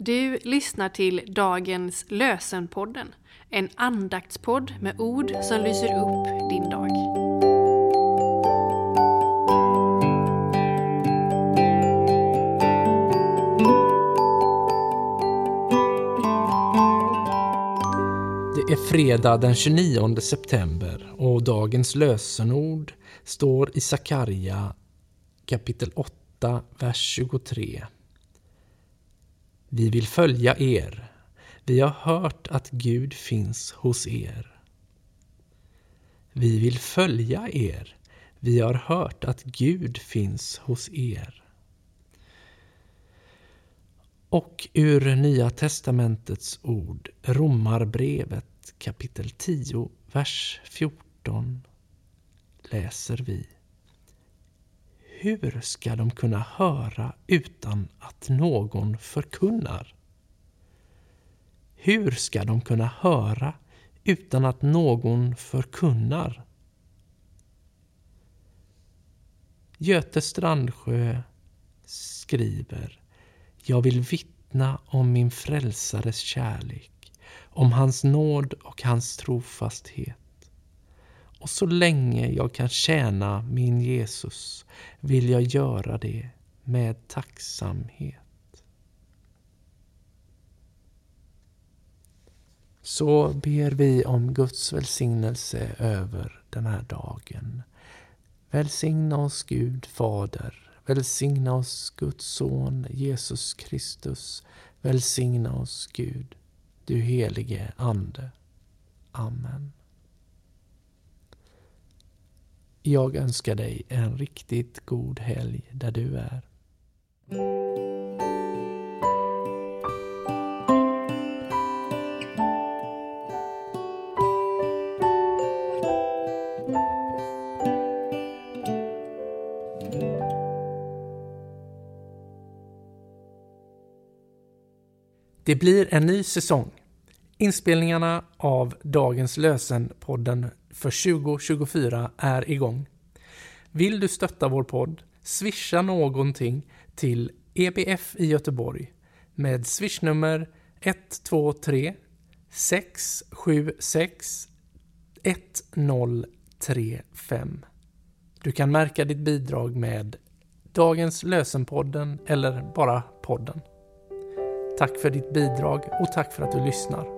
Du lyssnar till dagens Lösenpodden, en andaktspodd med ord som lyser upp din dag. Det är fredag den 29 september och dagens lösenord står i Sakarja kapitel 8, vers 23. Vi vill följa er. Vi har hört att Gud finns hos er. Vi vill följa er. Vi har hört att Gud finns hos er. Och ur Nya testamentets ord, Romarbrevet kapitel 10, vers 14, läser vi. Hur ska de kunna höra utan att någon förkunnar? Hur ska de kunna höra utan att någon förkunnar? Göte Strandsjö skriver Jag vill vittna om min frälsares kärlek, om hans nåd och hans trofasthet. Och så länge jag kan tjäna min Jesus vill jag göra det med tacksamhet. Så ber vi om Guds välsignelse över den här dagen. Välsigna oss Gud Fader. Välsigna oss Guds son Jesus Kristus. Välsigna oss Gud, du helige Ande. Amen. Jag önskar dig en riktigt god helg där du är. Det blir en ny säsong. Inspelningarna av dagens Lösen-podden för 2024 är igång. Vill du stötta vår podd? Swisha någonting till EBF i Göteborg med swishnummer 123 676 1035. Du kan märka ditt bidrag med Dagens Lösenpodden eller bara podden. Tack för ditt bidrag och tack för att du lyssnar.